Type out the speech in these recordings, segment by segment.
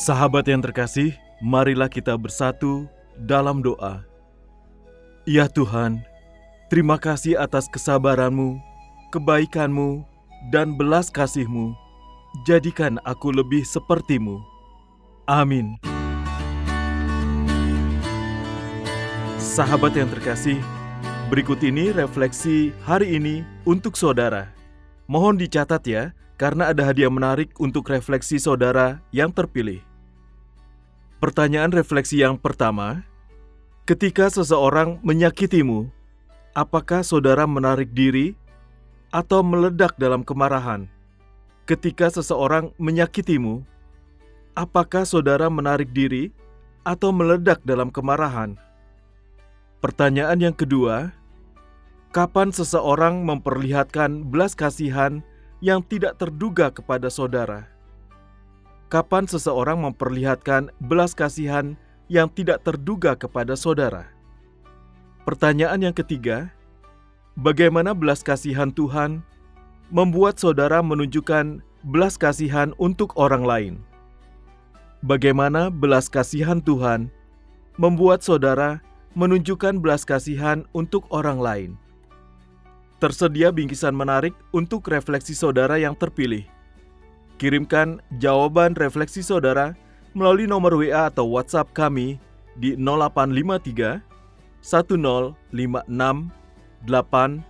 Sahabat yang terkasih, marilah kita bersatu dalam doa. Ya Tuhan, terima kasih atas kesabaranmu, kebaikanmu, dan belas kasihmu. Jadikan aku lebih sepertimu. Amin. Sahabat yang terkasih, berikut ini refleksi hari ini untuk saudara. Mohon dicatat ya, karena ada hadiah menarik untuk refleksi saudara yang terpilih. Pertanyaan refleksi yang pertama, ketika seseorang menyakitimu, apakah saudara menarik diri atau meledak dalam kemarahan? Ketika seseorang menyakitimu, apakah saudara menarik diri atau meledak dalam kemarahan? Pertanyaan yang kedua, kapan seseorang memperlihatkan belas kasihan yang tidak terduga kepada saudara? Kapan seseorang memperlihatkan belas kasihan yang tidak terduga kepada saudara? Pertanyaan yang ketiga, bagaimana belas kasihan Tuhan membuat saudara menunjukkan belas kasihan untuk orang lain? Bagaimana belas kasihan Tuhan membuat saudara menunjukkan belas kasihan untuk orang lain? Tersedia bingkisan menarik untuk refleksi saudara yang terpilih. Kirimkan jawaban refleksi saudara melalui nomor WA atau WhatsApp kami di 0853 1056 8008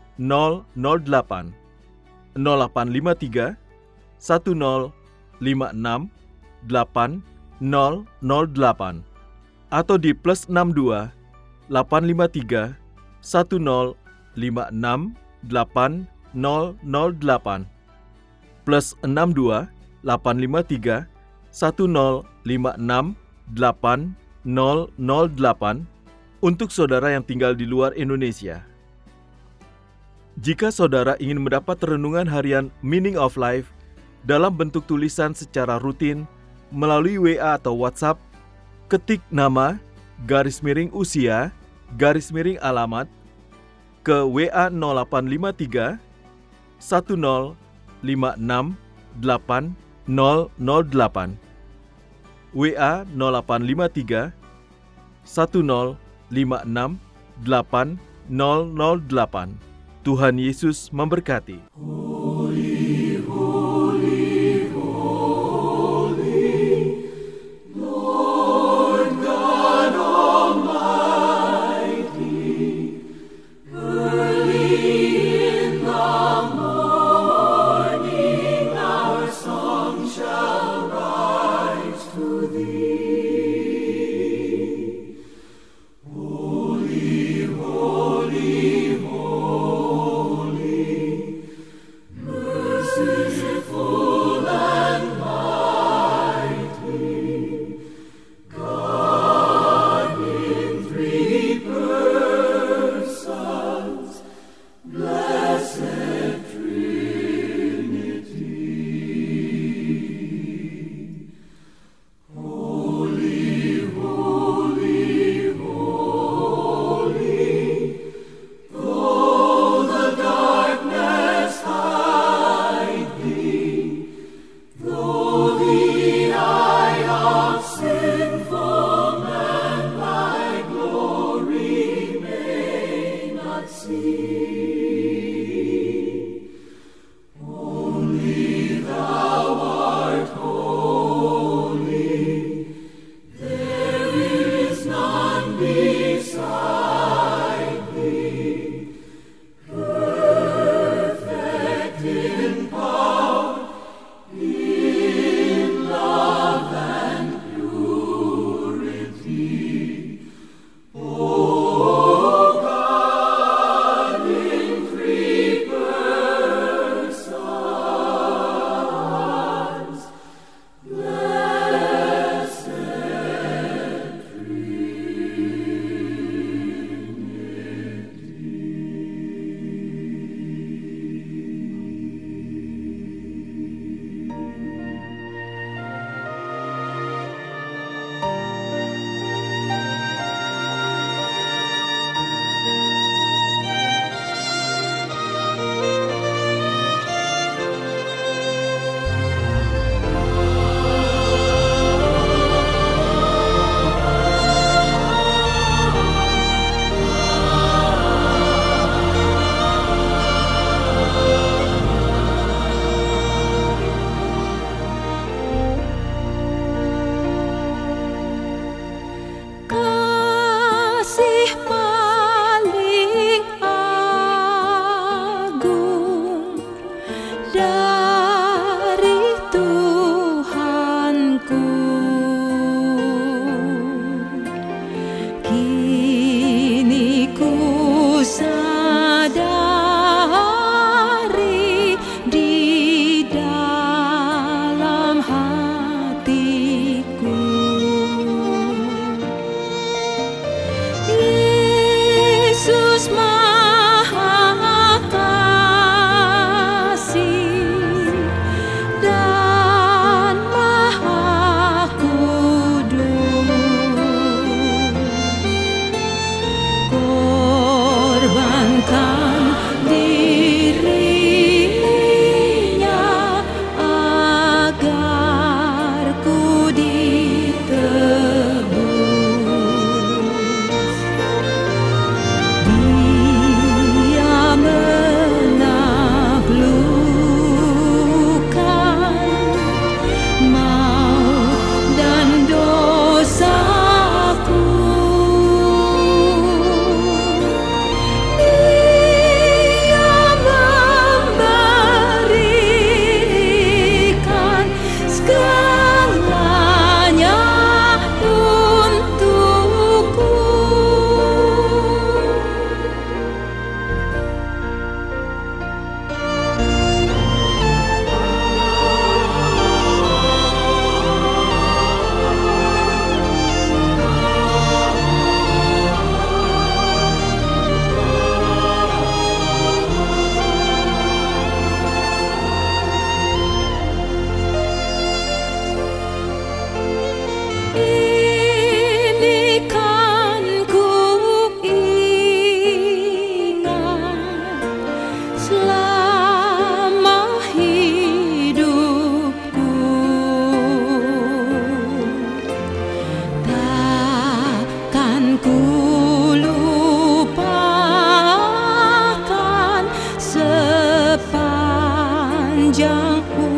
0853 1056 8008 atau di plus 62 853 1056 8008 plus 62 853 1056 8008 untuk saudara yang tinggal di luar Indonesia. Jika saudara ingin mendapat renungan harian Meaning of Life dalam bentuk tulisan secara rutin melalui WA atau WhatsApp, ketik nama garis miring usia garis miring alamat ke WA 0853 1056 8008 WA 0853 1056 8008 Tuhan Yesus memberkati. 江湖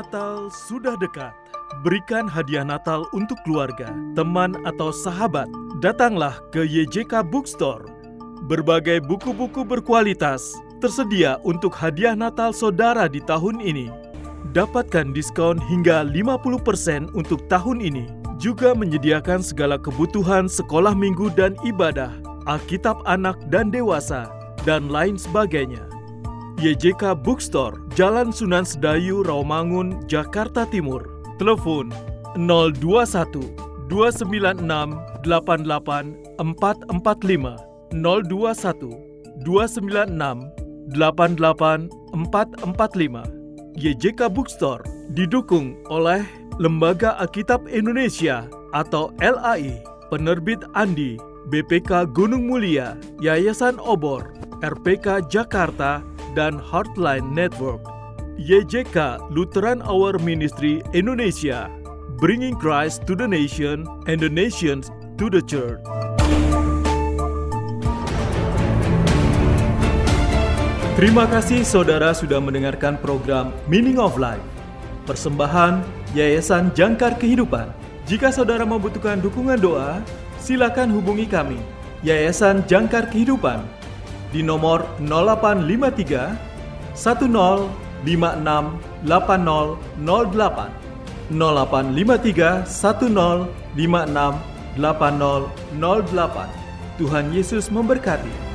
Natal sudah dekat. Berikan hadiah Natal untuk keluarga, teman, atau sahabat. Datanglah ke YJK Bookstore. Berbagai buku-buku berkualitas tersedia untuk hadiah Natal saudara di tahun ini. Dapatkan diskon hingga 50% untuk tahun ini. Juga menyediakan segala kebutuhan sekolah minggu dan ibadah, Alkitab anak dan dewasa, dan lain sebagainya. YJK Bookstore, Jalan Sunan Sedayu, Rawamangun, Jakarta Timur. Telepon 021 296 88 445 021 296 88 445. YJK Bookstore didukung oleh Lembaga Alkitab Indonesia atau LAI, Penerbit Andi, BPK Gunung Mulia, Yayasan Obor, RPK Jakarta, dan Heartline Network. YJK Lutheran Hour Ministry Indonesia, bringing Christ to the nation and the nations to the church. Terima kasih saudara sudah mendengarkan program Meaning of Life. Persembahan Yayasan Jangkar Kehidupan. Jika saudara membutuhkan dukungan doa, silakan hubungi kami, Yayasan Jangkar Kehidupan, di nomor 0853 1056 8008 0853 1056 8008 Tuhan Yesus memberkati.